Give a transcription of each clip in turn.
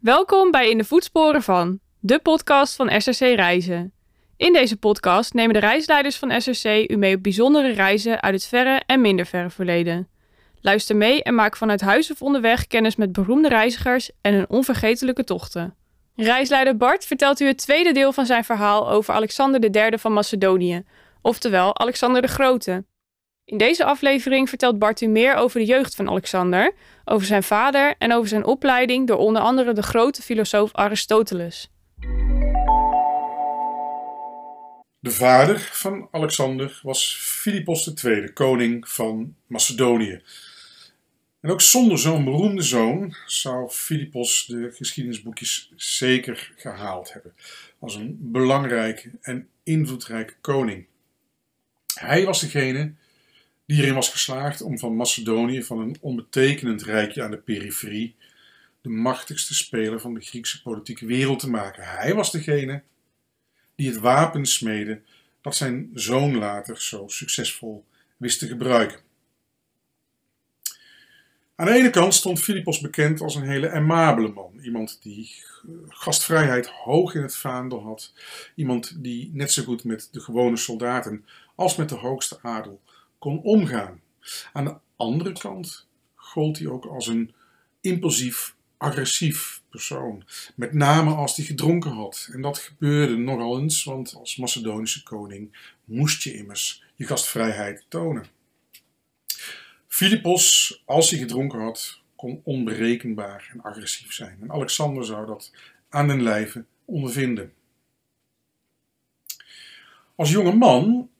Welkom bij In de Voetsporen van, de podcast van SRC Reizen. In deze podcast nemen de reisleiders van SRC u mee op bijzondere reizen uit het verre en minder verre verleden. Luister mee en maak vanuit huis of onderweg kennis met beroemde reizigers en hun onvergetelijke tochten. Reisleider Bart vertelt u het tweede deel van zijn verhaal over Alexander III van Macedonië, oftewel Alexander de Grote. In deze aflevering vertelt Bart u meer over de jeugd van Alexander, over zijn vader en over zijn opleiding door onder andere de grote filosoof Aristoteles. De vader van Alexander was Philippos II, koning van Macedonië. En ook zonder zo'n beroemde zoon zou Philippos de geschiedenisboekjes zeker gehaald hebben als een belangrijke en invloedrijke koning. Hij was degene die erin was geslaagd om van Macedonië, van een onbetekenend rijkje aan de periferie, de machtigste speler van de Griekse politieke wereld te maken. Hij was degene die het wapen smeedde dat zijn zoon later zo succesvol wist te gebruiken. Aan de ene kant stond Philippos bekend als een hele aimabele man. Iemand die gastvrijheid hoog in het vaandel had. Iemand die net zo goed met de gewone soldaten als met de hoogste adel kon omgaan. Aan de andere kant gold hij ook als een impulsief, agressief persoon. Met name als hij gedronken had. En dat gebeurde nogal eens, want als Macedonische koning moest je immers je gastvrijheid tonen. Philippos, als hij gedronken had, kon onberekenbaar en agressief zijn. En Alexander zou dat aan den lijve ondervinden. Als jonge man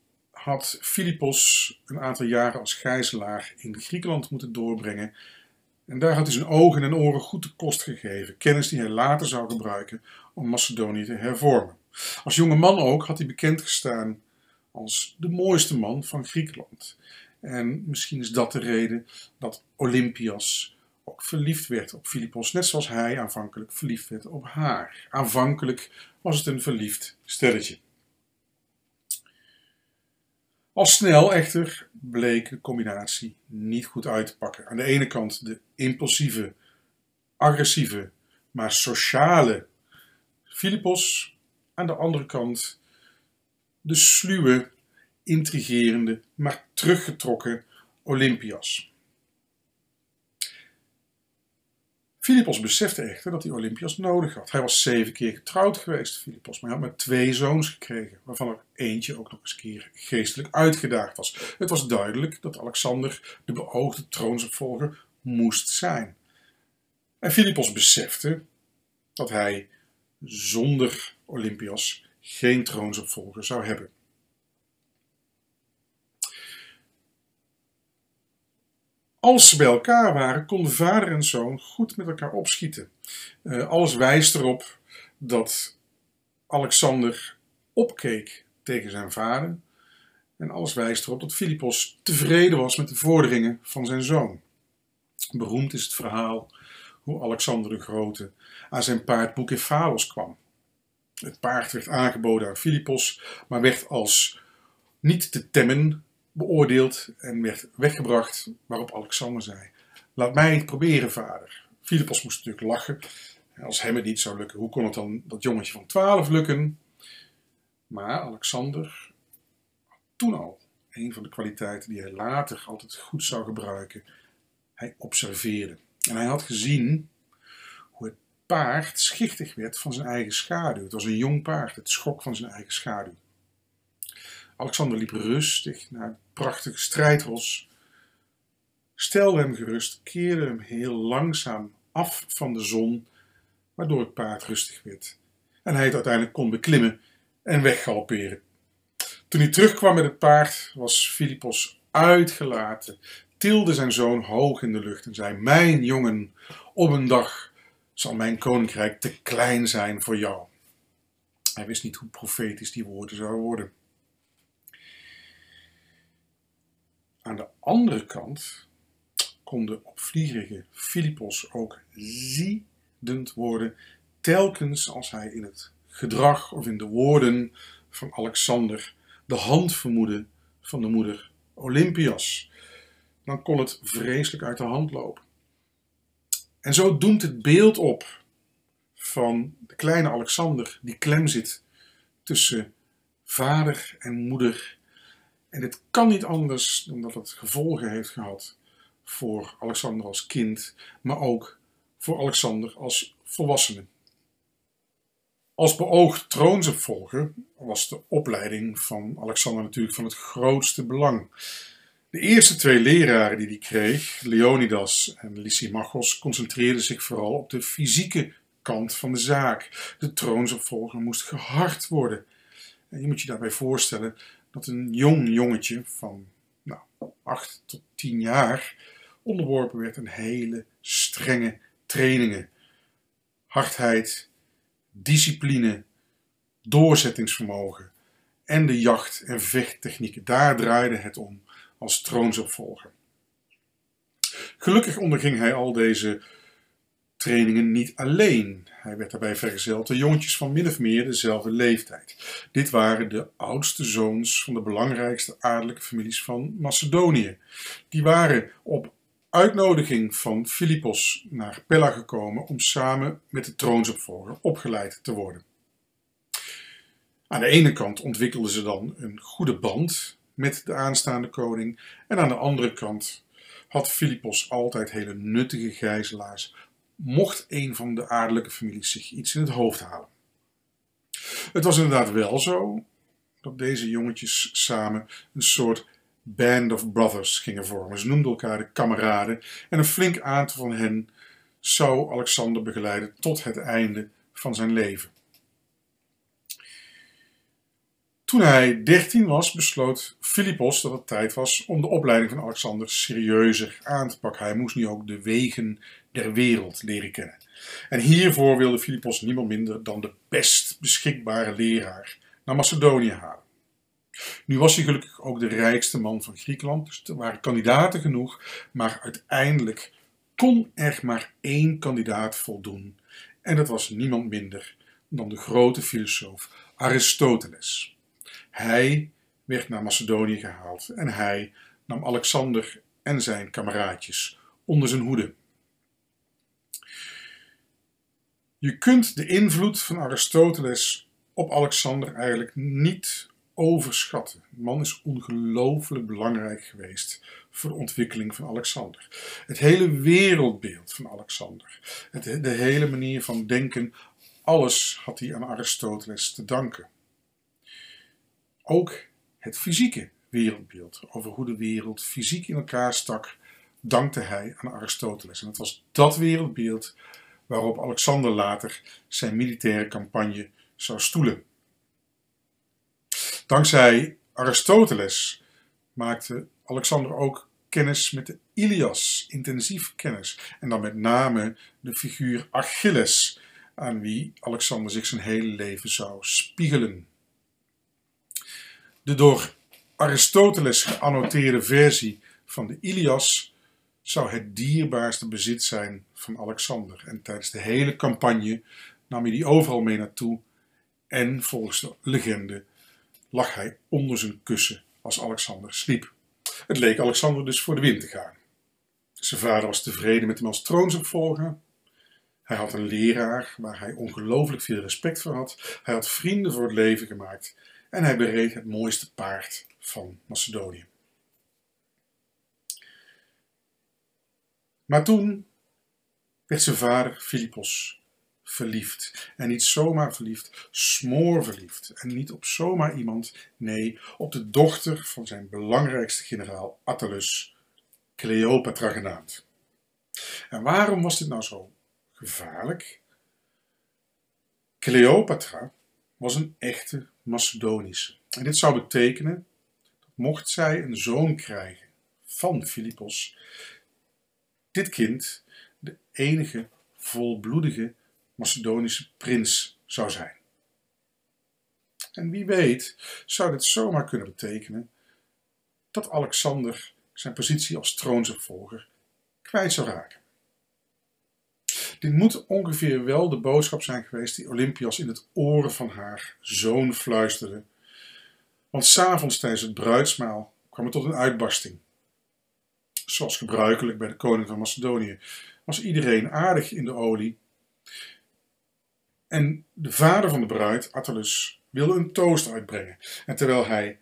had Philippos een aantal jaren als gijzelaar in Griekenland moeten doorbrengen. En daar had hij zijn ogen en oren goed de kost gegeven, kennis die hij later zou gebruiken om Macedonië te hervormen. Als jonge man ook had hij bekend gestaan als de mooiste man van Griekenland. En misschien is dat de reden dat Olympias ook verliefd werd op Philippos, net zoals hij aanvankelijk verliefd werd op haar. Aanvankelijk was het een verliefd stelletje. Al snel echter bleek de combinatie niet goed uit te pakken. Aan de ene kant de impulsieve, agressieve, maar sociale Philippos. Aan de andere kant de sluwe, intrigerende, maar teruggetrokken Olympias. Philippos besefte echter dat hij Olympias nodig had. Hij was zeven keer getrouwd geweest, Philippos, maar hij had maar twee zoons gekregen, waarvan er eentje ook nog eens keer geestelijk uitgedaagd was. Het was duidelijk dat Alexander de beoogde troonsopvolger moest zijn. En Philippos besefte dat hij zonder Olympias geen troonsopvolger zou hebben. Als ze bij elkaar waren, konden vader en zoon goed met elkaar opschieten. Uh, alles wijst erop dat Alexander opkeek tegen zijn vader. En alles wijst erop dat Philippos tevreden was met de vorderingen van zijn zoon. Beroemd is het verhaal hoe Alexander de Grote aan zijn paard Bucephalos kwam. Het paard werd aangeboden aan Philippos, maar werd als niet te temmen beoordeeld en werd weggebracht, waarop Alexander zei: Laat mij het proberen, vader. Philippos moest natuurlijk lachen. Als hem het niet zou lukken, hoe kon het dan dat jongetje van 12 lukken? Maar Alexander had toen al een van de kwaliteiten die hij later altijd goed zou gebruiken. Hij observeerde. En hij had gezien hoe het paard schichtig werd van zijn eigen schaduw. Het was een jong paard, het schok van zijn eigen schaduw. Alexander liep rustig naar het prachtige strijdros, stelde hem gerust, keerde hem heel langzaam af van de zon, waardoor het paard rustig werd en hij het uiteindelijk kon beklimmen en weggalopperen. Toen hij terugkwam met het paard, was Filippos uitgelaten, tilde zijn zoon hoog in de lucht en zei: Mijn jongen, op een dag zal mijn koninkrijk te klein zijn voor jou. Hij wist niet hoe profetisch die woorden zouden worden. Aan de andere kant kon de opvliegerige Philippos ook ziedend worden, telkens als hij in het gedrag of in de woorden van Alexander de hand vermoedde van de moeder Olympias. Dan kon het vreselijk uit de hand lopen. En zo doemt het beeld op van de kleine Alexander die klem zit tussen vader en moeder. En dit kan niet anders dan dat het gevolgen heeft gehad voor Alexander als kind, maar ook voor Alexander als volwassene. Als beoogd troonsopvolger was de opleiding van Alexander natuurlijk van het grootste belang. De eerste twee leraren die hij kreeg, Leonidas en Lysimachos, concentreerden zich vooral op de fysieke kant van de zaak. De troonsopvolger moest gehard worden. En je moet je daarbij voorstellen dat een jong jongetje van nou, 8 tot 10 jaar onderworpen werd aan hele strenge trainingen. Hardheid, discipline, doorzettingsvermogen en de jacht- en vechttechnieken. Daar draaide het om als troonsopvolger. Gelukkig onderging hij al deze trainingen niet alleen. Hij werd daarbij vergezeld door jongetjes van min of meer dezelfde leeftijd. Dit waren de oudste zoons van de belangrijkste adellijke families van Macedonië. Die waren op uitnodiging van Philippos naar Pella gekomen om samen met de troonsopvolger opgeleid te worden. Aan de ene kant ontwikkelden ze dan een goede band met de aanstaande koning en aan de andere kant had Philippos altijd hele nuttige gijzelaars, mocht een van de adellijke families zich iets in het hoofd halen. Het was inderdaad wel zo dat deze jongetjes samen een soort band of brothers gingen vormen. Ze noemden elkaar de kameraden en een flink aantal van hen zou Alexander begeleiden tot het einde van zijn leven. Toen hij 13 was, besloot Philippos dat het tijd was om de opleiding van Alexander serieuzer aan te pakken. Hij moest nu ook de wegen der wereld leren kennen. En hiervoor wilde Philippos niemand minder dan de best beschikbare leraar naar Macedonië halen. Nu was hij gelukkig ook de rijkste man van Griekenland, dus er waren kandidaten genoeg, maar uiteindelijk kon er maar één kandidaat voldoen. En dat was niemand minder dan de grote filosoof Aristoteles. Hij werd naar Macedonië gehaald en hij nam Alexander en zijn kameraadjes onder zijn hoede. Je kunt de invloed van Aristoteles op Alexander eigenlijk niet overschatten. De man is ongelooflijk belangrijk geweest voor de ontwikkeling van Alexander. Het hele wereldbeeld van Alexander, de hele manier van denken, alles had hij aan Aristoteles te danken. Ook het fysieke wereldbeeld, over hoe de wereld fysiek in elkaar stak, dankte hij aan Aristoteles. En het was dat wereldbeeld waarop Alexander later zijn militaire campagne zou stoelen. Dankzij Aristoteles maakte Alexander ook kennis met de Ilias, intensief kennis. En dan met name de figuur Achilles, aan wie Alexander zich zijn hele leven zou spiegelen. De door Aristoteles geannoteerde versie van de Ilias zou het dierbaarste bezit zijn van Alexander. En tijdens de hele campagne nam hij die overal mee naartoe. En volgens de legende lag hij onder zijn kussen als Alexander sliep. Het leek Alexander dus voor de wind te gaan. Zijn vader was tevreden met hem als troonsopvolger. Hij had een leraar waar hij ongelooflijk veel respect voor had. Hij had vrienden voor het leven gemaakt en hij bereed het mooiste paard van Macedonië. Maar toen werd zijn vader Philippos verliefd. En niet zomaar verliefd, smoor verliefd. En niet op zomaar iemand, nee, op de dochter van zijn belangrijkste generaal Attalus, Cleopatra genaamd. En waarom was dit nou zo gevaarlijk? Cleopatra was een echte Macedonische. En dit zou betekenen dat mocht zij een zoon krijgen van Philippos, dit kind de enige volbloedige Macedonische prins zou zijn. En wie weet zou dit zomaar kunnen betekenen dat Alexander zijn positie als troonsopvolger kwijt zou raken. Dit moet ongeveer wel de boodschap zijn geweest die Olympias in het oren van haar zoon fluisterde. Want s'avonds tijdens het bruidsmaal kwam het tot een uitbarsting. Zoals gebruikelijk bij de koning van Macedonië was iedereen aardig in de olie En de vader van de bruid, Attalus, wilde een toast uitbrengen. En terwijl hij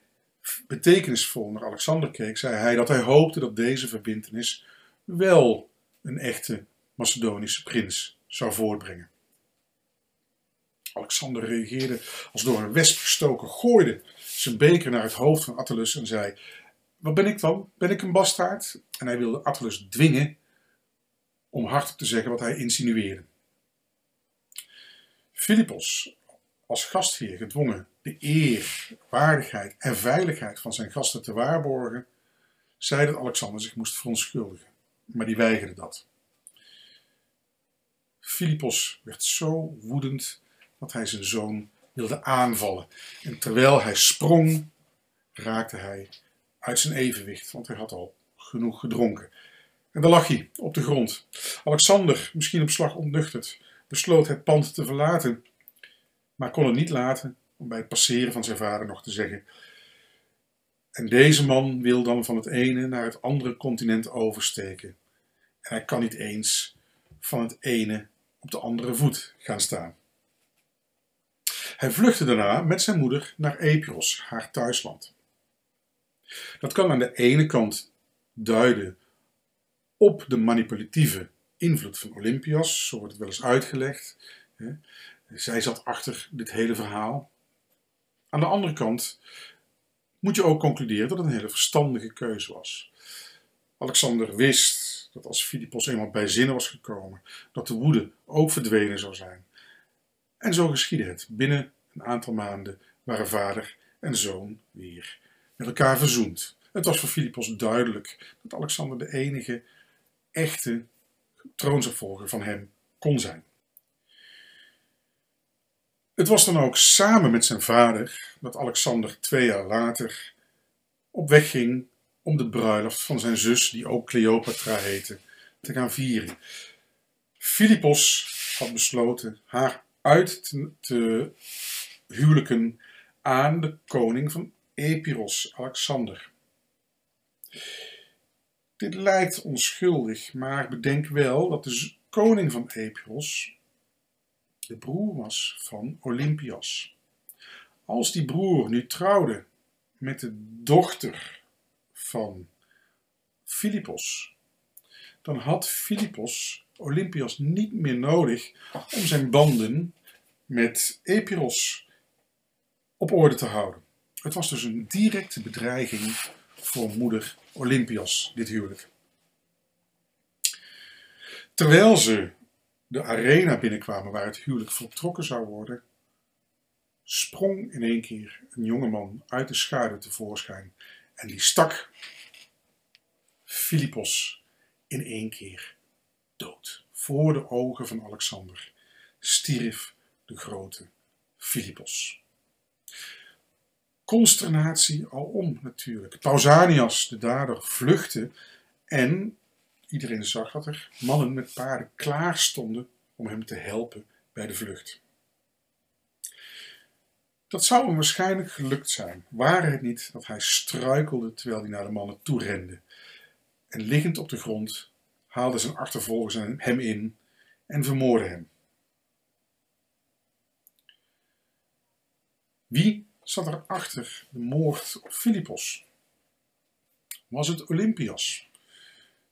betekenisvol naar Alexander keek, zei hij dat hij hoopte dat deze verbintenis wel een echte Macedonische prins zou voortbrengen. Alexander reageerde als door een wesp gestoken, gooide zijn beker naar het hoofd van Attalus en zei: Wat ben ik dan? Ben ik een bastaard? En hij wilde Attalus dwingen om hardop te zeggen wat hij insinueerde. Philippos, als gastheer gedwongen de eer, waardigheid en veiligheid van zijn gasten te waarborgen, zei dat Alexander zich moest verontschuldigen, maar die weigerde dat. Philippos werd zo woedend dat hij zijn zoon wilde aanvallen. En terwijl hij sprong, raakte hij uit zijn evenwicht, want hij had al genoeg gedronken. En daar lag hij op de grond. Alexander, misschien op slag ontnuchterd, besloot het pand te verlaten, maar kon het niet laten om bij het passeren van zijn vader nog te zeggen: En deze man wil dan van het ene naar het andere continent oversteken. En hij kan niet eens van het ene op de andere voet gaan staan. Hij vluchtte daarna met zijn moeder naar Epiros, haar thuisland. Dat kan aan de ene kant duiden op de manipulatieve invloed van Olympias, zo wordt het wel eens uitgelegd. Zij zat achter dit hele verhaal. Aan de andere kant moet je ook concluderen dat het een hele verstandige keuze was. Alexander wist dat als Philippos eenmaal bij zinnen was gekomen, dat de woede ook verdwenen zou zijn. En zo geschiedde het. Binnen een aantal maanden waren vader en zoon weer met elkaar verzoend. Het was voor Philippos duidelijk dat Alexander de enige echte troonsopvolger van hem kon zijn. Het was dan ook samen met zijn vader dat Alexander twee jaar later op weg ging om de bruiloft van zijn zus, die ook Cleopatra heette, te gaan vieren. Philippos had besloten haar uit te, te huwelijken aan de koning van Epiros, Alexander. Dit lijkt onschuldig, maar bedenk wel dat de koning van Epiros de broer was van Olympias. Als die broer nu trouwde met de dochter van Philippos, dan had Philippos Olympias niet meer nodig om zijn banden met Epiros op orde te houden. Het was dus een directe bedreiging voor moeder Olympias, dit huwelijk. Terwijl ze de arena binnenkwamen waar het huwelijk voltrokken zou worden, sprong in één keer een jongeman uit de schaduw tevoorschijn en die stak Philippos in één keer dood. Voor de ogen van Alexander stierf de grote Philippos. Consternatie alom natuurlijk. Pausanias, de dader, vluchtte en iedereen zag dat er mannen met paarden klaar stonden om hem te helpen bij de vlucht. Dat zou hem waarschijnlijk gelukt zijn, ware het niet dat hij struikelde terwijl hij naar de mannen toe rende. En liggend op de grond haalden zijn achtervolgers hem in en vermoordden hem. Wie zat er achter de moord op Philippos? Was het Olympias?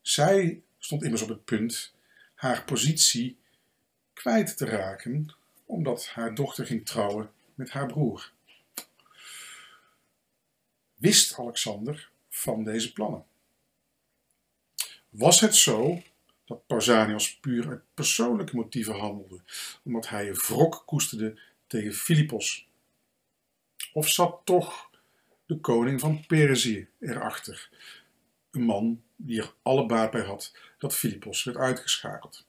Zij stond immers op het punt haar positie kwijt te raken, omdat haar dochter ging trouwen met haar broer. Wist Alexander van deze plannen? Was het zo dat Pausanias puur uit persoonlijke motieven handelde, omdat hij wrok koesterde tegen Philippos of zat toch de koning van Perzië erachter? Een man die er alle baat bij had dat Philippos werd uitgeschakeld.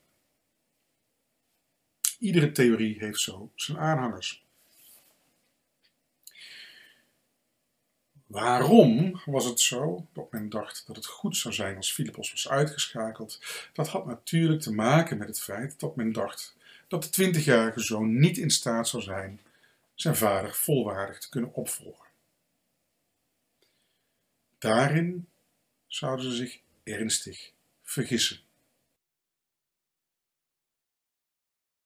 Iedere theorie heeft zo zijn aanhangers. Waarom was het zo dat men dacht dat het goed zou zijn als Philippos was uitgeschakeld? Dat had natuurlijk te maken met het feit dat men dacht dat de 20-jarige zoon niet in staat zou zijn zijn vader volwaardig te kunnen opvolgen. Daarin zouden ze zich ernstig vergissen.